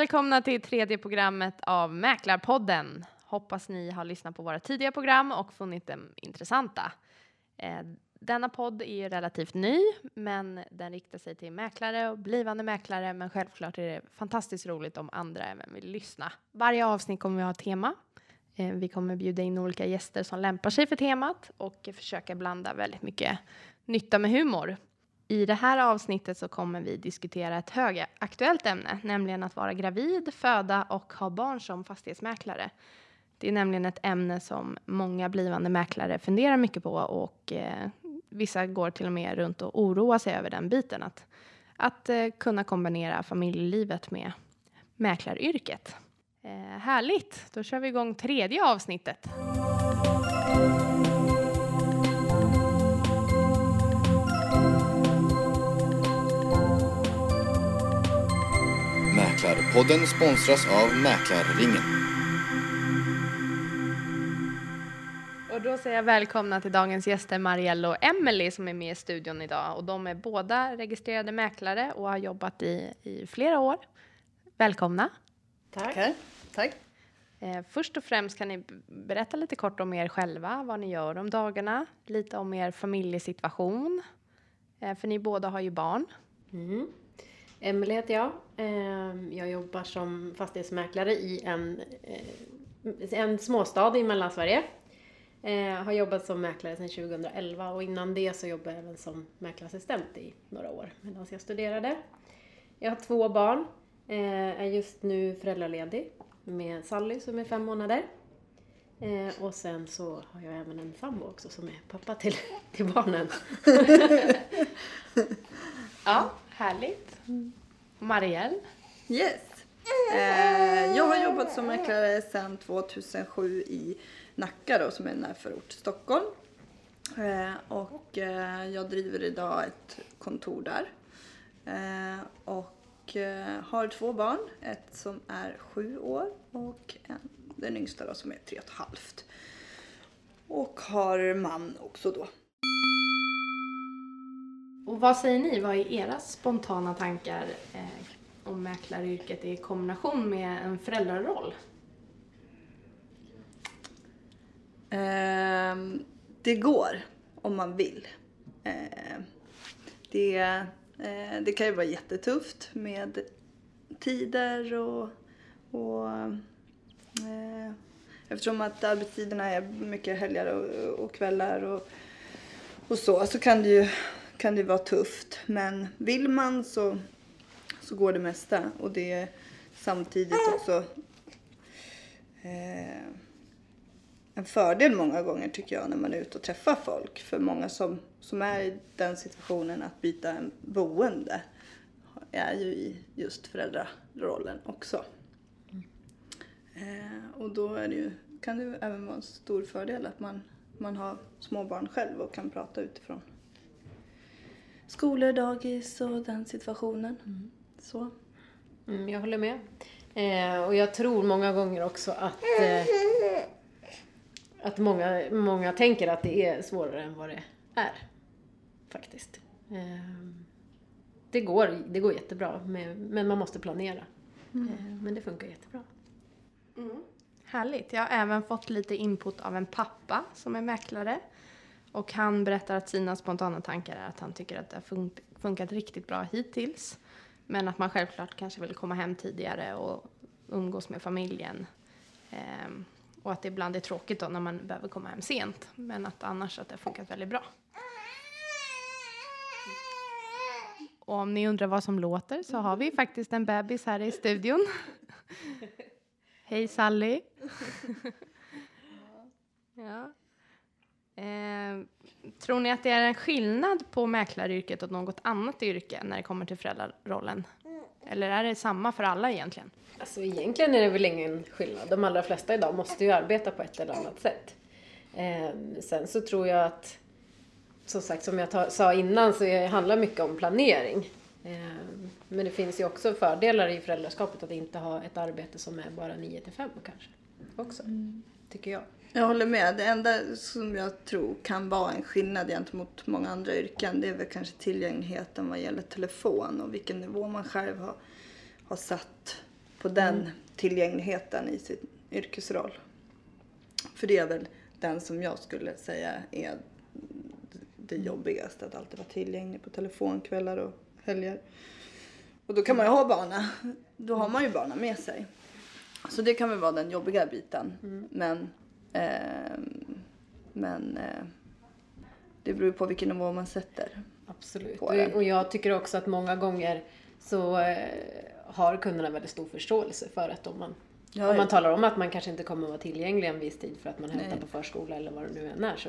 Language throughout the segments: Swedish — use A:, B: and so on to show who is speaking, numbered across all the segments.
A: välkomna till tredje programmet av Mäklarpodden. Hoppas ni har lyssnat på våra tidiga program och funnit dem intressanta. Eh, denna podd är ju relativt ny, men den riktar sig till mäklare och blivande mäklare. Men självklart är det fantastiskt roligt om andra även vill lyssna. Varje avsnitt kommer vi ha ett tema. Eh, vi kommer bjuda in olika gäster som lämpar sig för temat och försöka blanda väldigt mycket nytta med humor. I det här avsnittet så kommer vi diskutera ett högaktuellt ämne, nämligen att vara gravid, föda och ha barn som fastighetsmäklare. Det är nämligen ett ämne som många blivande mäklare funderar mycket på och eh, vissa går till och med runt och oroar sig över den biten. Att, att eh, kunna kombinera familjelivet med mäklaryrket. Eh, härligt, då kör vi igång tredje avsnittet.
B: Mäklarpodden sponsras av Mäklarringen.
A: Och då säger jag välkomna till dagens gäster Marielle och Emily som är med i studion idag. Och de är båda registrerade mäklare och har jobbat i, i flera år. Välkomna!
C: Tackar. Tack.
A: Eh, först och främst kan ni berätta lite kort om er själva, vad ni gör om dagarna, lite om er familjesituation. Eh, för ni båda har ju barn.
C: Mm. Emelie heter jag. Ehm, Jag jobbar som fastighetsmäklare i en, eh, en småstad i Mellansverige. Eh, Har jobbat som mäklare sedan 2011 och innan det så jobbade jag även som mäklarassistent i några år medan jag studerade. Jag har två barn. Eh, Är just nu föräldraledig med Sally som är fem månader. Eh, Och sen så har jag även en sambo också som är pappa till, till barnen.
A: Ja, härligt. Marielle?
D: Yes. Eh, jag har jobbat som mäklare sedan 2007 i Nacka då, som är en närförort till Stockholm. Eh, och eh, jag driver idag ett kontor där. Eh, och eh, har två barn. Ett som är sju år och en, den yngsta då som är tre och ett halvt. Och har man också då.
A: Och vad säger ni? Vad är era spontana tankar eh, om mäklaryrket i kombination med en föräldraroll?
D: Eh, det går om man vill. Eh, det, eh, det kan ju vara jättetufft med tider och, och eh, eftersom att arbetstiderna är mycket helger och, och kvällar och, och så, så kan det ju kan det vara tufft. Men vill man så, så går det mesta och det är samtidigt också eh, en fördel många gånger tycker jag när man är ute och träffar folk. För många som, som är i den situationen att byta en boende är ju i just föräldrarollen också. Eh, och då är det ju, kan det ju även vara en stor fördel att man, man har småbarn själv och kan prata utifrån skolor, dagis och den situationen. Så.
C: Mm, jag håller med. Eh, och jag tror många gånger också att, eh, att många, många tänker att det är svårare än vad det är. Faktiskt. Eh, det, går, det går jättebra, med, men man måste planera. Eh, men det funkar jättebra.
A: Härligt. Jag har även fått lite input av en pappa som är mäklare. Och han berättar att sina spontana tankar är att han tycker att det har fun- funkat riktigt bra hittills. Men att man självklart kanske vill komma hem tidigare och umgås med familjen. Ehm, och att det ibland är tråkigt då när man behöver komma hem sent. Men att annars att det har funkat väldigt bra. Och om ni undrar vad som låter så har vi faktiskt en bebis här i studion. Hej Sally! ja. Eh, tror ni att det är en skillnad på mäklaryrket och något annat yrke när det kommer till föräldrarollen? Eller är det samma för alla egentligen?
C: Alltså egentligen är det väl ingen skillnad. De allra flesta idag måste ju arbeta på ett eller annat sätt. Eh, sen så tror jag att, som sagt som jag ta, sa innan, så handlar mycket om planering. Eh, men det finns ju också fördelar i föräldraskapet att inte ha ett arbete som är bara 9 till 5 kanske. Också, tycker jag.
D: Jag håller med. Det enda som jag tror kan vara en skillnad gentemot många andra yrken det är väl kanske tillgängligheten vad gäller telefon och vilken nivå man själv har, har satt på den tillgängligheten i sin yrkesroll. För det är väl den som jag skulle säga är det jobbigaste, att alltid vara tillgänglig på telefon kvällar och helger. Och då kan man ju ha barnen, då har man ju barnen med sig. Så det kan väl vara den jobbiga biten. Men, ehm, men eh, det beror ju på vilken nivå man sätter.
C: Absolut. Och jag tycker också att många gånger så eh, har kunderna väldigt stor förståelse för att om man,
D: Ja,
C: om man talar om att man kanske inte kommer att vara tillgänglig en viss tid för att man hämtar
D: Nej.
C: på förskola eller vad det nu än är så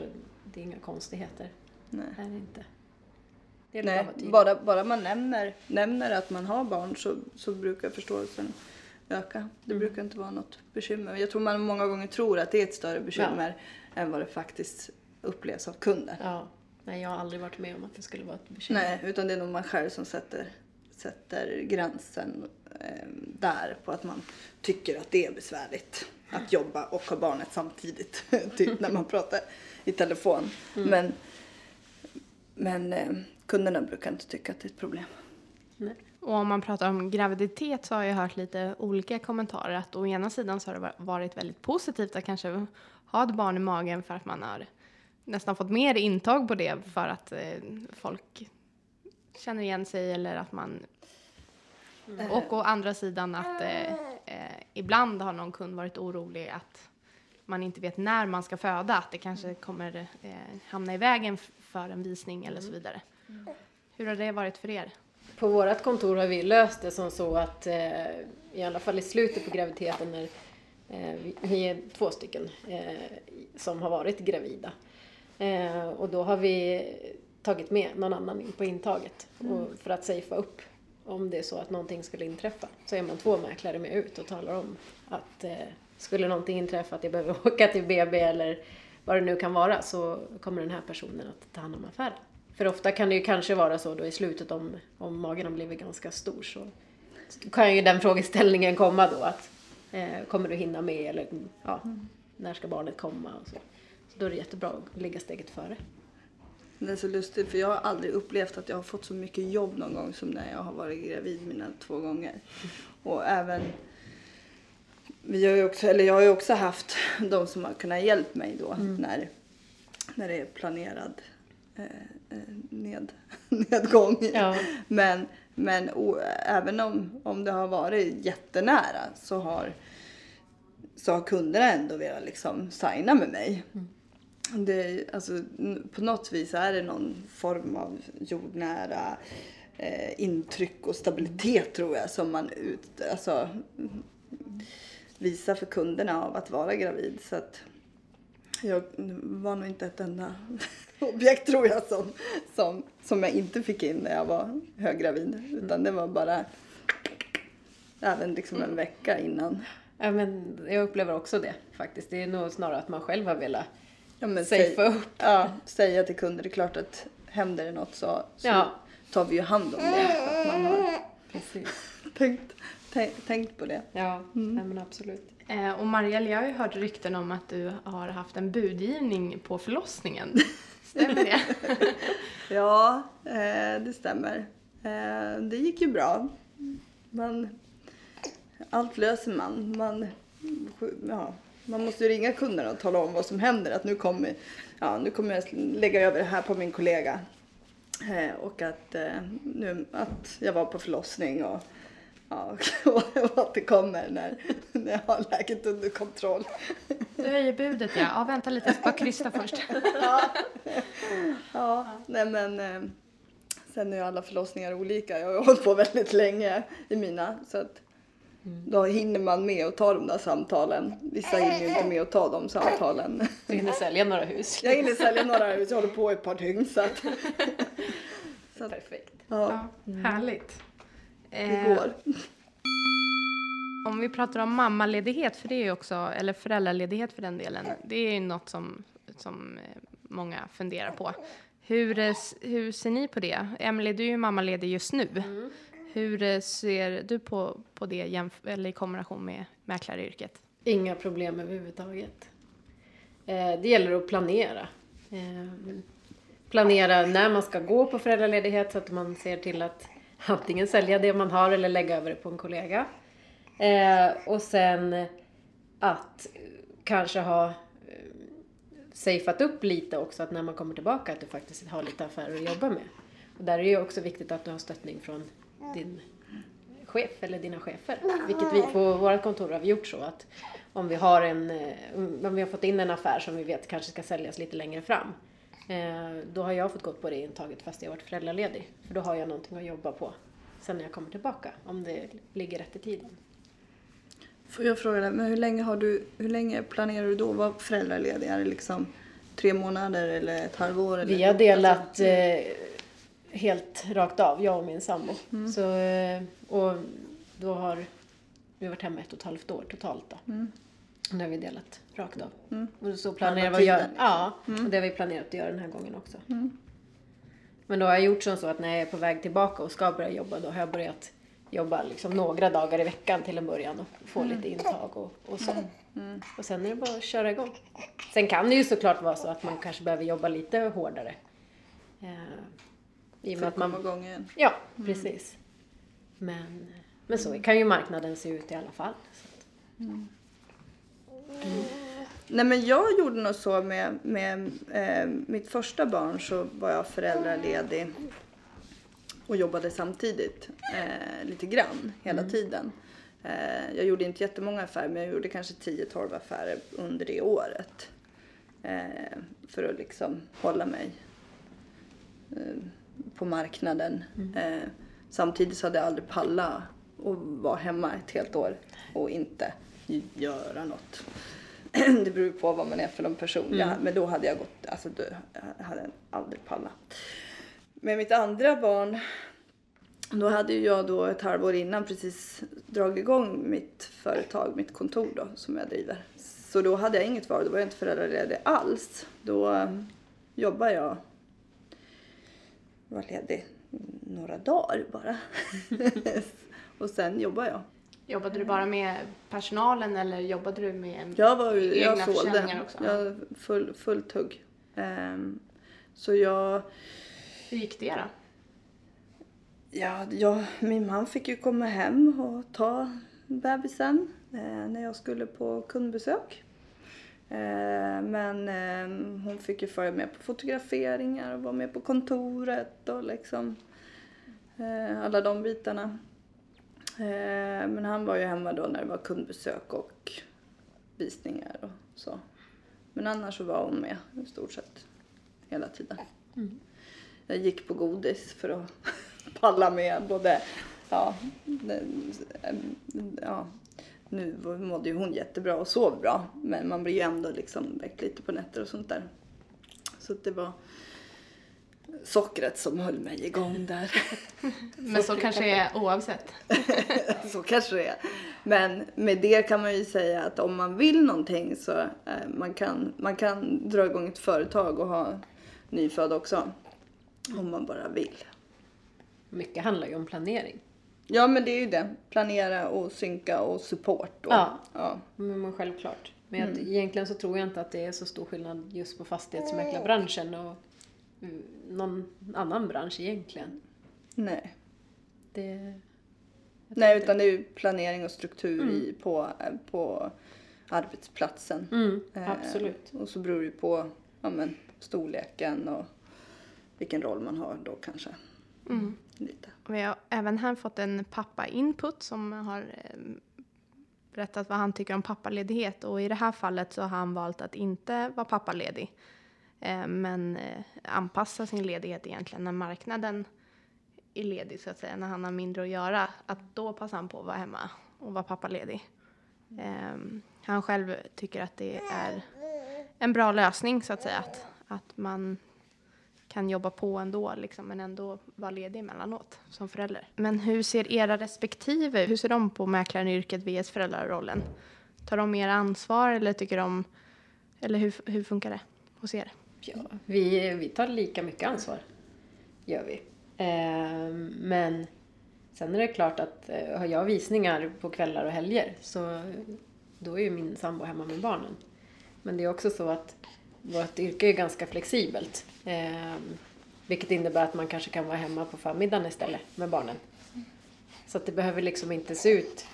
C: det är inga konstigheter.
D: Nej.
C: Är det inte. Det är
D: Nej, bara, bara man nämner, nämner att man har barn så, så brukar förståelsen öka. Det
C: Mm.
D: brukar inte vara något bekymmer. Jag tror man många gånger tror att det är ett större bekymmer än vad det faktiskt upplevs av kunder.
C: Ja. Nej, jag har aldrig varit med om att det skulle vara ett bekymmer.
D: Nej, utan det är nog man själv som sätter, sätter gränsen eh, där på att man tycker att det är besvärligt att jobba och ha barnet samtidigt. typ när man pratar i telefon.
C: Mm.
D: Men, men eh, kunderna brukar inte tycka att det är ett problem.
C: Nej.
A: Och om man pratar om graviditet så har jag hört lite olika kommentarer. Att å ena sidan så har det va- varit väldigt positivt att kanske ha ett barn i magen för att man har nästan fått mer intag på det för att eh, folk känner igen sig eller att man... Och å andra sidan att eh, eh, ibland har någon kund varit orolig att man inte vet när man ska föda, att det kanske kommer eh, hamna i vägen för en visning eller så vidare. Hur har det varit för er?
C: På vårt kontor har vi löst det som så att eh, i alla fall i slutet på graviditeten när eh, vi, vi är två stycken eh, som har varit gravida. Och då har vi tagit med någon annan in på intaget och för att safea upp om det är så att någonting skulle inträffa. Så är man två mäklare med ut och talar om att skulle någonting inträffa, att jag behöver åka till BB eller vad det nu kan vara så kommer den här personen att ta hand om affären. För ofta kan det ju kanske vara så då i slutet om, om magen har blivit ganska stor så kan ju den frågeställningen komma då att eh, kommer du hinna med eller ja, när ska barnet komma och så. Så då är det jättebra att ligga steget före.
D: Det är så lustigt för jag har aldrig upplevt att jag har fått så mycket jobb någon gång som när jag har varit gravid mina två gånger. Och även vi har också, eller jag har ju också haft de som har kunnat hjälpa mig då när, när det är planerad eh, ned, nedgång.
C: Ja.
D: Men, men o, även om, om det har varit jättenära så har, så har kunderna ändå velat liksom signa med mig. Det, är- alltså, på något vis är det någon form av jordnära eh, intryck och stabilitet tror jag som man ut, alltså, mm, visar för kunderna av att vara gravid. Så att jag var nog inte ett enda objekt tror jag som, som, som jag inte fick in när jag var höggravid. Utan det var bara även liksom en vecka innan.
C: Ja, men jag upplever också det faktiskt. Det är nog snarare att man själv har velat
D: Ja, men
C: safea upp.
D: ja, säga till kunder, det är klart att händer det något så, så
C: Ja.
D: tar vi ju hand om det. Att man har
C: Precis.
D: tänkt, tänkt, på det.
C: Ja, nej, men absolut.
A: Eh, och Marielle, jag har ju hört rykten om att du har haft en budgivning på förlossningen. Stämmer det?
D: Ja, eh, det stämmer. Eh, det gick ju bra. Man, allt löser man. man ja, man måste ju ringa kunderna och tala om vad som händer. Att nu kommer, ja, nu kommer jag lägga över det här på min kollega. Eh, och att, eh, nu, att jag var på förlossning och, ja, och att det kommer när, när jag har läget under kontroll.
A: Du höjer budet ja. ja vänta lite, jag ska bara krysta först.
D: Ja, nej men eh, sen är ju alla förlossningar olika. Jag har hållit på väldigt länge i mina så att då hinner man med att ta de där samtalen. Vissa hinner ju inte med att ta de samtalen.
C: Du hinner sälja några hus.
D: Jag hinner sälja några hus, jag håller på i ett par dygn så att, så att
C: Perfekt.
D: ja,
A: Ja, härligt. Eh,
D: går.
A: Om vi pratar om mammaledighet, för det är ju också, eller föräldraledighet för den delen, det är ju något som, som eh, många funderar på. Hur, eh, hur ser ni på det? Emelie, du är ju mammaledig just nu. Hur eh, ser du på, på det eller i kombination med mäklaryrket?
C: Inga problem överhuvudtaget. Eh, det gäller att planera. Eh, planera när man ska gå på föräldraledighet så att man ser till att antingen sälja det man har eller lägga över det på en kollega. Eh, och sen att kanske ha eh, safeat upp lite också att när man kommer tillbaka att du faktiskt har lite affärer att jobba med. Och där är det ju också viktigt att du har stöttning från din chef eller dina chefer. Vilket vi på vårt kontor har vi gjort så att om vi har en, eh, om vi har fått in en affär som vi vet kanske ska säljas lite längre fram eh, Då har jag fått gå på det intaget fast jag varit föräldraledig. För då har jag någonting att jobba på sen när jag kommer tillbaka. Om det ligger rätt i tiden.
D: Får jag fråga dig, men hur länge, har du, hur länge planerar du då att vara föräldraledig? Är det liksom tre månader eller ett halvår? Eller?
C: Vi har delat eh, helt rakt av, jag och min sambo. Så, eh, och då har vi varit hemma ett och ett halvt år totalt då.
D: Mm.
C: Det har vi delat rakt av.
D: Mm.
C: Och så planerar vi att göra, ja, och det har vi planerat att göra den här gången också.
D: Mm.
C: Men då har jag gjort som så att när jag är på väg tillbaka och ska börja jobba då har jag börjat jobba liksom några dagar i veckan till en början och få lite intag och, och så.
D: Mm.
C: Och sen är det bara att köra igång. Sen kan det ju såklart vara så att man kanske behöver jobba lite hårdare. Eh, I och med
D: att
C: man...
D: igång igen.
C: Ja, precis. Men, men så kan ju marknaden se ut i alla fall.
D: Nej men jag gjorde nog så med, med eh, mitt första barn så var jag föräldraledig och jobbade samtidigt eh, lite grann hela tiden. Eh, jag gjorde inte jättemånga affärer men jag gjorde kanske 10-12 affärer under det året. Eh, för att liksom hålla mig eh, på marknaden. Eh, samtidigt så hade jag aldrig pallat att vara hemma ett helt år och inte göra något. Det beror på vad man är för någon person. Jag, men då hade jag gått, alltså då, jag hade aldrig pallat. Med mitt andra barn, då hade jag då ett halvår innan precis dragit igång mitt företag, mitt kontor då, som jag driver. Så då hade jag inget val, då var jag inte föräldraledig alls. Då eh, jobbade jag, var ledig några dagar bara. Och sen jobbade jag.
A: Jobbade du bara med personalen eller jobbade du med.
D: Jag var jag
A: Egna
D: sålde.
A: också?
D: Jag full, fullt hugg. Ehm, så jag,
A: Hur gick det då?
D: ja, jag, min man fick ju komma hem och ta bebisen eh, när jag skulle på kundbesök. Eh, men eh, hon fick ju följa med på fotograferingar och vara med på kontoret och liksom eh, alla de bitarna. Eh, men han var ju hemma då när det var kundbesök och visningar och så. Men annars så var hon med i stort sett hela tiden. Jag gick på godis för att palla med både, ja, ja, nu mådde ju hon jättebra och sov bra. Men man blir ju ändå liksom väckt lite på nätter och sånt där. Så det var sockret som höll mig igång där.
A: Men så kanske det är oavsett.
D: så kanske det är. Men med det kan man ju säga att om man vill någonting så eh, man kan man kan dra igång ett företag och ha nyfödd också. Om man bara vill.
C: mycket handlar ju om planering.
D: Ja men det är ju det. Planera och synka och support. Och,
C: Ja.
D: ja.
C: Men, men självklart. Men jag, egentligen så tror jag inte att det är så stor skillnad just på fastighetsmäklarbranschen och mm, någon annan bransch egentligen.
D: Nej.
C: Det,
D: Nej utan det är ju planering och struktur i, på, eh, på arbetsplatsen.
C: Mm,
D: Eh,
C: absolut.
D: Och så beror det ju på ja, men, storleken och vilken roll man har då kanske.
A: Mm.
D: Lite.
A: Vi har även här fått en pappa-input som har eh, berättat vad han tycker om pappaledighet. Och i det här fallet så har han valt att inte vara pappaledig. Eh, men eh, anpassa sin ledighet egentligen när marknaden är ledig så att säga. När han har mindre att göra. Att då passar han på att vara hemma och vara pappaledig. Eh, han själv tycker att det är en bra lösning så att säga. Att, att man kan jobba på ändå, liksom, men ändå vara ledig emellanåt som förälder. Men hur ser era respektive, hur ser de på mäklaryrket vs föräldrarollen? Tar de mer ansvar eller tycker de, eller hur, hur funkar det hos er?
C: Ja, vi, vi tar lika mycket ansvar. Gör vi. Eh, men sen är det klart att eh, har jag visningar på kvällar och helger så då är ju min sambo hemma med barnen. Men det är också så att vårt yrke är ganska flexibelt. Eh, vilket innebär att man kanske kan vara hemma på förmiddagen istället med barnen. Så att det behöver liksom inte se ut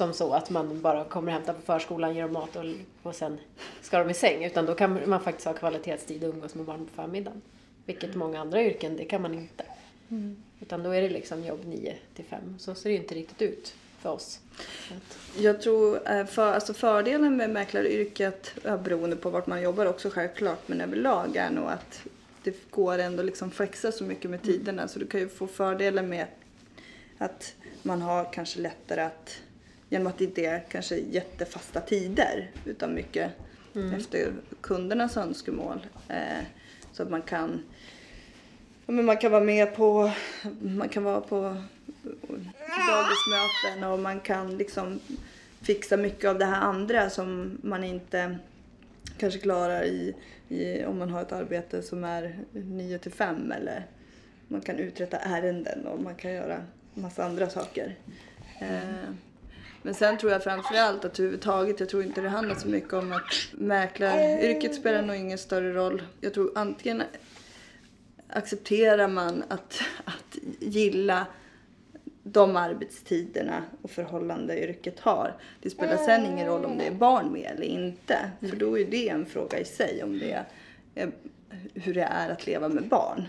C: som så att man bara kommer och hämtar på förskolan, ger dem mat och, och sen ska de i säng. Utan då kan man faktiskt ha kvalitetstid och umgås med barn på förmiddagen. Vilket många andra yrken, det kan man inte. Utan då är det liksom jobb 9 till 5. Så ser det ju inte riktigt ut för oss.
D: Jag tror eh, för, alltså fördelen med mäklaryrket, beroende på vart man jobbar också självklart, men överlag är nog att det går ändå liksom flexa så mycket med tiderna så du kan ju få fördelar med att man har kanske lättare att, genom att det inte är kanske jättefasta tider utan mycket efter kundernas önskemål. Eh, så att man kan men man kan vara med på, man kan vara på dagismöten och man kan liksom fixa mycket av det här andra som man inte kanske klarar i, i om man har ett arbete som är 9 till 5 eller man kan uträtta ärenden och man kan göra massa andra saker. Eh, men sen tror jag framförallt att överhuvudtaget, jag tror inte det handlar så mycket om att mäklaryrket spelar nog ingen större roll. Jag tror antingen accepterar man att, att gilla de arbetstiderna och förhållanden yrket har. Det spelar sen ingen roll om det är barn med eller inte. För då är det en fråga i sig om det är eh, hur det är att leva med barn.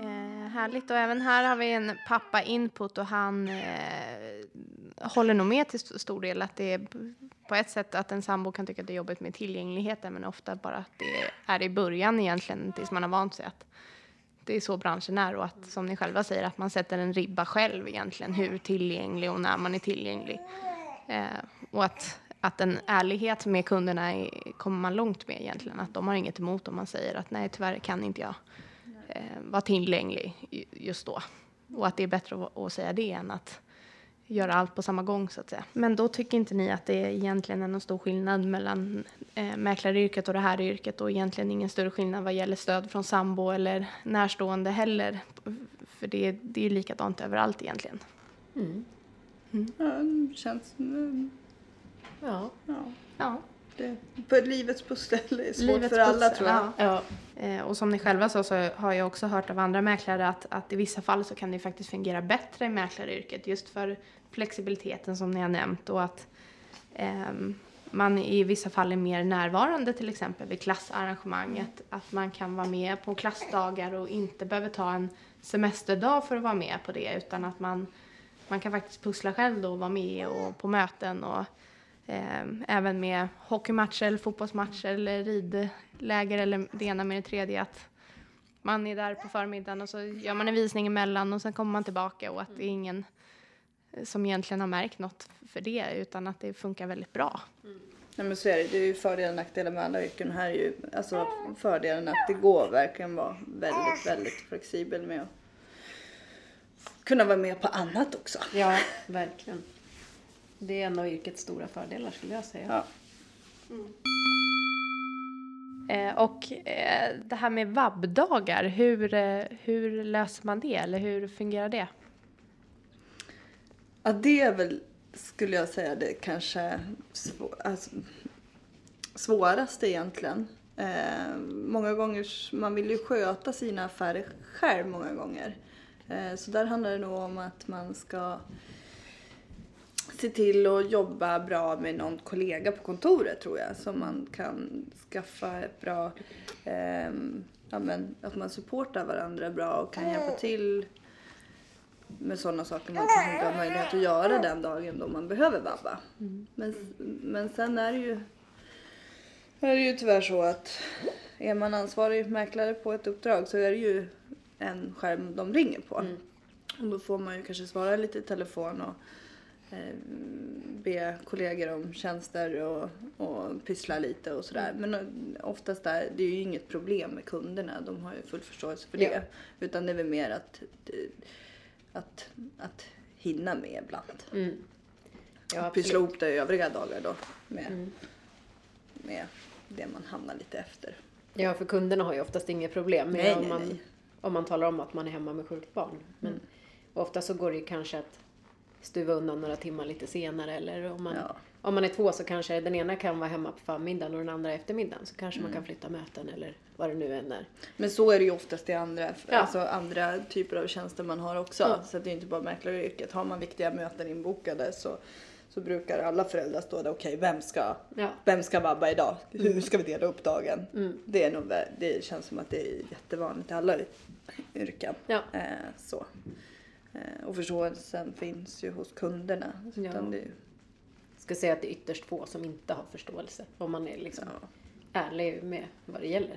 A: Eh, härligt och även här har vi en pappa input och han eh, håller nog med till stor del att det är på ett sätt att en sambo kan tycka att det är jobbigt med tillgängligheten men ofta bara att det är i början egentligen tills man har vant sig att det är så branschen är och att som ni själva säger att man sätter en ribba själv egentligen hur tillgänglig och när man är tillgänglig. Eh, och att, att en ärlighet med kunderna är, kommer man långt med egentligen. Att de har inget emot om man säger att nej tyvärr kan inte jag eh, vara tillgänglig just då. Och att det är bättre att, att säga det än att göra allt på samma gång så att säga. Men då tycker inte ni att det egentligen är någon stor skillnad mellan eh, mäklaryrket och det här yrket och egentligen ingen större skillnad vad gäller stöd från sambo eller närstående heller? För det, är- det är ju likadant överallt egentligen.
D: Ja, det känns... mm,
C: Ja.
D: Ja,
A: Ja.
D: Det, på livets pussel är svårt
A: Livets
D: för alla
A: pussel,
D: tror jag.
A: ja.
C: ja.
A: Eh, och som ni själva sa så har jag också hört av andra mäklare att, att i vissa fall så kan det faktiskt fungera bättre i mäklaryrket just för flexibiliteten som ni har nämnt och att ehm, man i vissa fall är mer närvarande till exempel vid klassarrangemanget. Att man kan vara med på klassdagar och inte behöver ta en semesterdag för att vara med på det utan att man, man kan faktiskt pussla själv då och vara med och på möten och även med hockeymatcher, eller fotbollsmatcher eller ridläger eller det ena med det tredje. Att man är där på förmiddagen och så gör man en visning emellan och sen kommer man tillbaka och att det är ingen eh, som egentligen har märkt något för det utan att det funkar väldigt bra.
D: Nej men så är det. Det är ju fördelar och nackdelar med alla yrken. Här är ju alltså fördelen att det går verkligen vara väldigt, väldigt flexibel med att kunna vara med på annat också.
C: ja, verkligen. Det är en av yrkets stora fördelar skulle jag säga.
D: Ja.
A: Eh, och eh, det här med vabbdagar, hur, eh, hur löser man det eller hur fungerar det?
D: Ja, det är väl, skulle jag säga, det kanske svå, alltså, svåraste egentligen. Många gånger, man vill ju sköta sina affärer själv många gånger. Så där handlar det nog om att man ska se till att jobba bra med någon kollega på kontoret tror jag. Så man kan skaffa ett bra, ehm, ja, men, att man supportar varandra bra och kan hjälpa till med sådana saker man kanske inte har möjlighet att göra den dagen då man behöver vabba. Men, men sen är det ju är det ju tyvärr så att är man ansvarig mäklare på ett uppdrag så är det ju en skärm de ringer på. Och då får man ju kanske svara lite i telefon och eh, be kollegor om tjänster och, och pyssla lite och sådär. Men eh, oftast är det är ju inget problem med kunderna. De har ju full förståelse för
C: Ja.
D: det. Utan det är väl mer att, att, att hinna med ibland.
C: Mm. Ja,
D: Pyssla ihop det övriga dagar då med,
C: Mm.
D: med det man hamnar lite efter.
C: Ja, för kunderna har ju oftast inga problem med
D: Nej,
C: om, man,
D: nej.
C: om man talar om att man är hemma med sjukt barn. Men ofta så går det ju kanske att stuva undan några timmar lite senare eller om man,
D: Ja.
C: om man är två så kanske den ena kan vara hemma på förmiddagen och den andra eftermiddagen så kanske man kan flytta möten eller vad det nu än är.
D: Men så är det ju oftast i andra,
C: Ja.
D: alltså andra typer av tjänster man har också.
C: Ja.
D: Så att det är inte bara mäklaryrket. Har man viktiga möten inbokade så, så brukar alla föräldrar stå där, okej vem ska
C: Ja.
D: Vem ska vabba idag? Hur ska vi dela upp dagen?
C: Mm.
D: Det, är nog, det känns som att det är jättevanligt i alla yrken.
C: Ja.
D: Eh, så. Eh, och förståelsen finns ju hos kunderna.
C: Ja.
D: utan det, ju-
C: Jag ska säga att det är ytterst få som inte har förståelse. Om man är liksom ärlig med vad det gäller.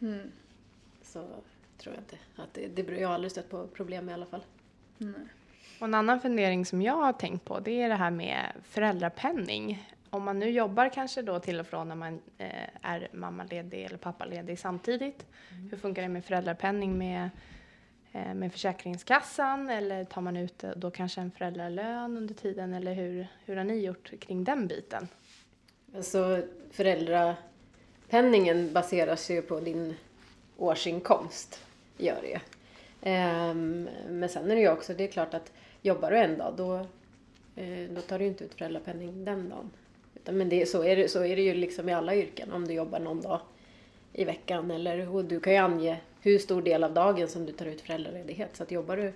D: mm,
C: Så tror jag inte att det, det Jag har aldrig stött på problem i alla fall.
D: nej.
A: Och en annan fundering som jag har tänkt på det är det här med föräldrapenning. Om man nu jobbar kanske då till och från när man eh, är mammaledig eller pappaledig samtidigt. Hur funkar det med föräldrapenning med, eh, Eh, med Försäkringskassan eller tar man ut eh, då kanske en föräldralön under tiden eller hur, hur har ni gjort kring den biten?
C: Alltså föräldrapenningen baseras ju på din årsinkomst. Gör det. Ehm, men sen är det ju också, det är klart att jobbar du en dag då, eh, då tar du inte ut föräldrapenning den dagen. Utan, men det, så, är det, så är det ju liksom i alla yrken om du jobbar någon dag i veckan. Eller, och du kan ju ange hur stor del av dagen som du tar ut föräldraledighet. Så att jobbar du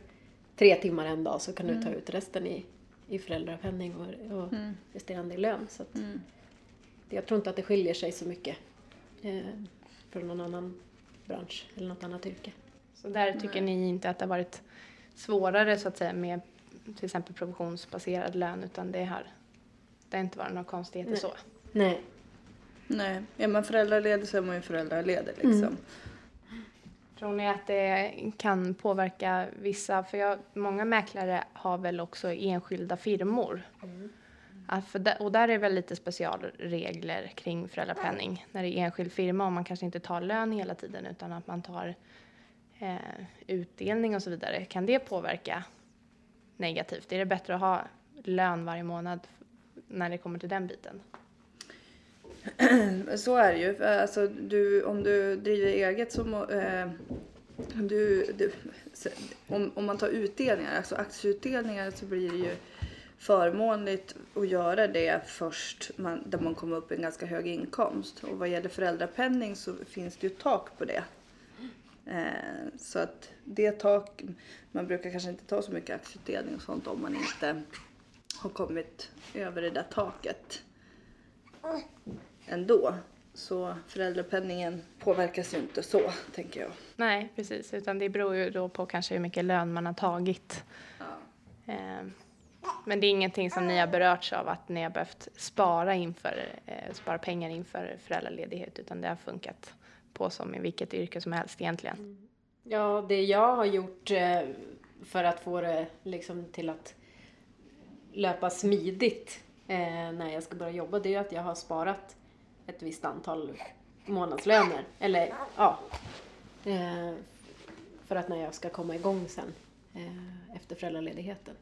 C: tre timmar en dag så kan du ta ut resten i, i föräldrapenning och, och resterande i lön. Så att,
D: Mm.
C: jag tror inte att det skiljer sig så mycket eh, från någon annan bransch eller något annat yrke.
A: Så där tycker ni inte att det har varit svårare så att säga med till exempel provisionsbaserad lön utan det har, det har inte varit några konstigheter
C: Nej.
A: så?
C: Nej.
D: nej, är man föräldraledig så är man ju föräldraledig liksom.
A: Tror ni att det kan påverka vissa, för jag, många mäklare har väl också enskilda firmor. För där, och där är väl lite specialregler kring föräldrapenning. När det är enskild firma och man kanske inte tar lön hela tiden utan att man tar eh, utdelning och så vidare. Kan det påverka negativt? Är det bättre att ha lön varje månad när det kommer till den biten?
D: Så är det ju. Alltså, du, om du driver eget så må, eh, du, du, om, om man tar utdelningar, alltså aktieutdelningar så blir det ju förmånligt att göra det först man, där man kommer upp i en ganska hög inkomst. Och vad gäller föräldrapenning så finns det ju tak på det. Eh, så att det tak, man brukar kanske inte ta så mycket aktieutdelning och sånt om man inte har kommit över det där taket ändå. Så föräldrapenningen påverkas ju inte så, tänker jag.
A: Nej, precis. Utan det beror ju då på kanske hur mycket lön man har tagit. Eh, Men det är ingenting som ni har berörts av att ni har behövt spara, inför, eh, spara pengar inför föräldraledighet utan det har funkat på som i vilket yrke som helst egentligen.
C: Ja, det jag har gjort eh, för att få det liksom till att löpa smidigt eh, när jag ska börja jobba, det är att jag har sparat ett visst antal månadslöner. Eller ja, eh, för att när jag ska komma igång sen eh, efter föräldraledigheten.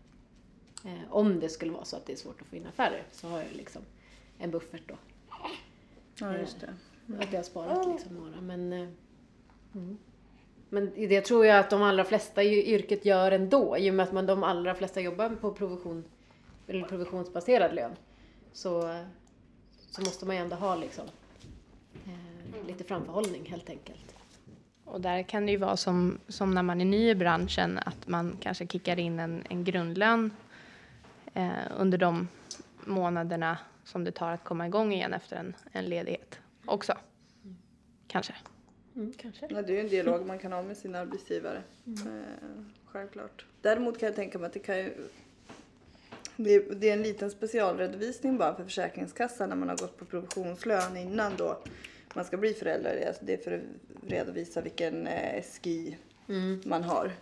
C: Eh, om det skulle vara så att det är svårt att få in affärer så har jag liksom en buffert då.
D: Ja, just det.
C: Att jag har sparat liksom några. Men, mm. men det tror jag att de allra flesta i yrket gör ändå. I och med att man, de allra flesta jobbar på provision, eller provisionsbaserad lön. Så, så måste man ju ändå ha liksom, eh, lite framförhållning helt enkelt.
A: Och där kan det ju vara som, som när man är ny i branschen att man kanske kickar in en, en grundlön eh, under de månaderna som det tar att komma igång igen efter en, en ledighet också. Kanske.
C: Mm, kanske.
D: Ja, det är ju en dialog man kan ha med sin arbetsgivare. Eh, självklart. Däremot kan jag tänka mig att det kan ju... Det är, en liten specialredovisning bara för Försäkringskassan när man har gått på provisionslön innan då man ska bli förälder. Alltså det är för att redovisa vilken eh, SGI
C: Mm.
D: man har.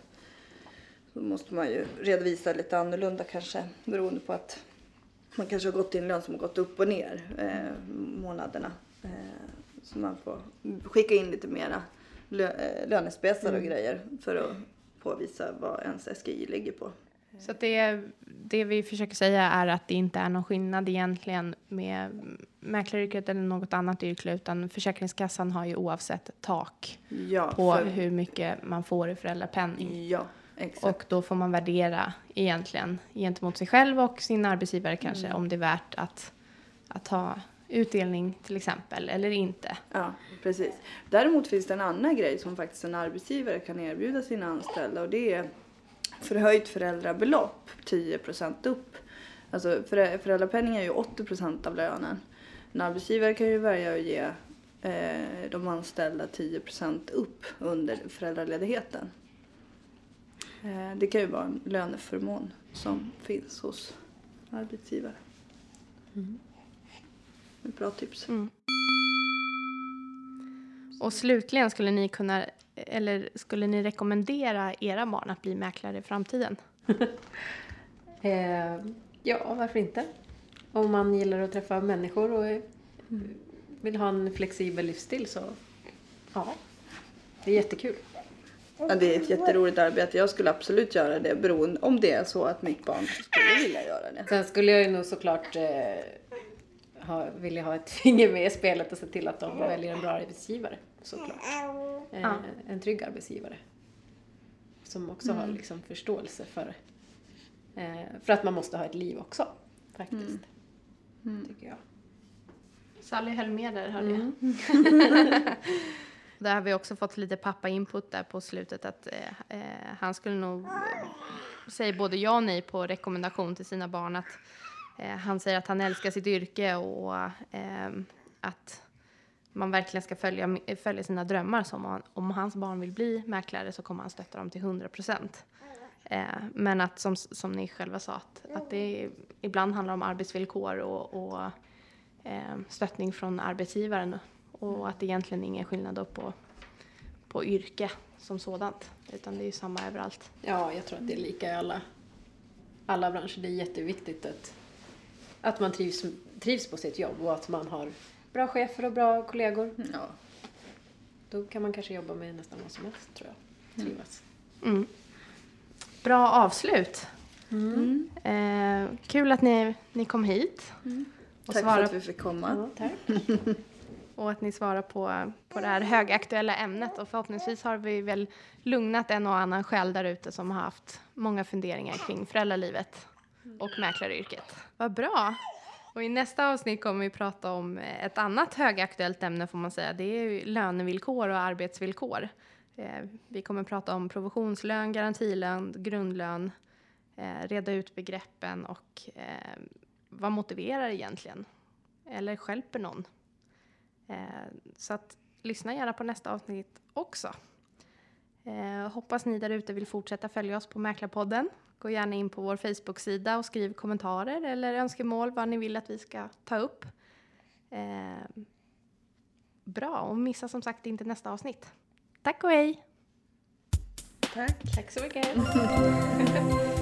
D: Då måste man ju redovisa lite annorlunda kanske beroende på att man kanske har gått i en lön som har gått upp och ner eh, månaderna. Eh, så man får skicka in lite mera lö, eh, lönespesar och grejer för att påvisa vad ens SGI ligger på.
A: Så att det, det vi försöker säga är att det inte är någon skillnad egentligen med mäklaryrket eller något annat yrke utan Försäkringskassan har ju oavsett ett tak
D: Ja,
A: på
D: för,
A: hur mycket man får i föräldrapenning.
D: ja Exakt.
A: Och då får man värdera egentligen gentemot sig själv och sin arbetsgivare kanske om det är värt att, att ha utdelning till exempel eller inte.
D: Ja, precis. Däremot finns det en annan grej som faktiskt en arbetsgivare kan erbjuda sina anställda och det är förhöjt föräldrabelopp, 10% upp. Alltså förä- föräldrapenning är ju 80% av lönen. En arbetsgivare kan ju välja att ge eh, de anställda 10% upp under föräldraledigheten. Eh, det kan ju vara en löneförmån som finns hos arbetsgivare. Ett bra tips.
A: Mm. Och slutligen skulle ni kunna, eller skulle ni rekommendera era barn att bli mäklare i framtiden?
C: Eh, ja, varför inte? Om man gillar att träffa människor och vill ha en flexibel livsstil så ja, det är jättekul.
D: Ja, det är ett jätteroligt arbete. Jag skulle absolut göra det beroende om det är så att mitt barn skulle vilja göra det.
C: Sen skulle jag ju nog såklart eh, ha, vilja ha ett finger med i spelet och se till att de väljer en bra arbetsgivare. Såklart. Eh,
A: Ja.
C: En trygg arbetsgivare. Som också har liksom förståelse för, eh, för att man måste ha ett liv också. Faktiskt. Tycker jag.
A: Sally höll med där, hörde jag. där har vi också fått lite pappa-input där på slutet att eh, eh, han skulle nog eh, säga både ja och nej på rekommendation till sina barn att eh, han säger att han älskar sitt yrke och att man verkligen ska följa, följa sina drömmar. Som om, om hans barn vill bli mäklare så kommer han stötta dem till 100 procent. Eh, men att som, som ni själva sa, att, att det ibland handlar om arbetsvillkor och, och eh, stöttning från arbetsgivaren och att det egentligen är ingen skillnad på, på yrke som sådant, utan det är ju samma överallt.
C: Ja, jag tror att det är lika i alla, alla branscher. Det är jätteviktigt att, att man trivs, trivs på sitt jobb och att man har bra chefer och bra kollegor.
D: Ja.
C: Då kan man kanske jobba med nästan vad som helst, tror jag. Trivas.
A: Mm. Bra avslut. Eh, kul att ni, ni kom hit och,
D: Tack för
A: svara,
D: att vi fick komma.
C: Ja, tack.
A: och att ni svarar på, på det här högaktuella ämnet. Och förhoppningsvis har vi väl lugnat en och annan själ där ute som har haft många funderingar kring föräldralivet och mäklaryrket. Vad bra! Och i nästa avsnitt kommer vi prata om ett annat högaktuellt ämne får man säga. Det är lönevillkor och arbetsvillkor. Eh, vi kommer prata om provisionslön, garantilön, grundlön, eh, reda ut begreppen och eh, vad motiverar egentligen? Eller skälper någon? Så att lyssna gärna på nästa avsnitt också. Hoppas ni där ute vill fortsätta följa oss på Mäklarpodden. Gå gärna in på vår Facebook-sida och skriv kommentarer eller önskemål vad ni vill att vi ska ta upp. Eh, bra, och missa som sagt inte nästa avsnitt. Tack och hej!
D: Tack.
C: Tack så mycket.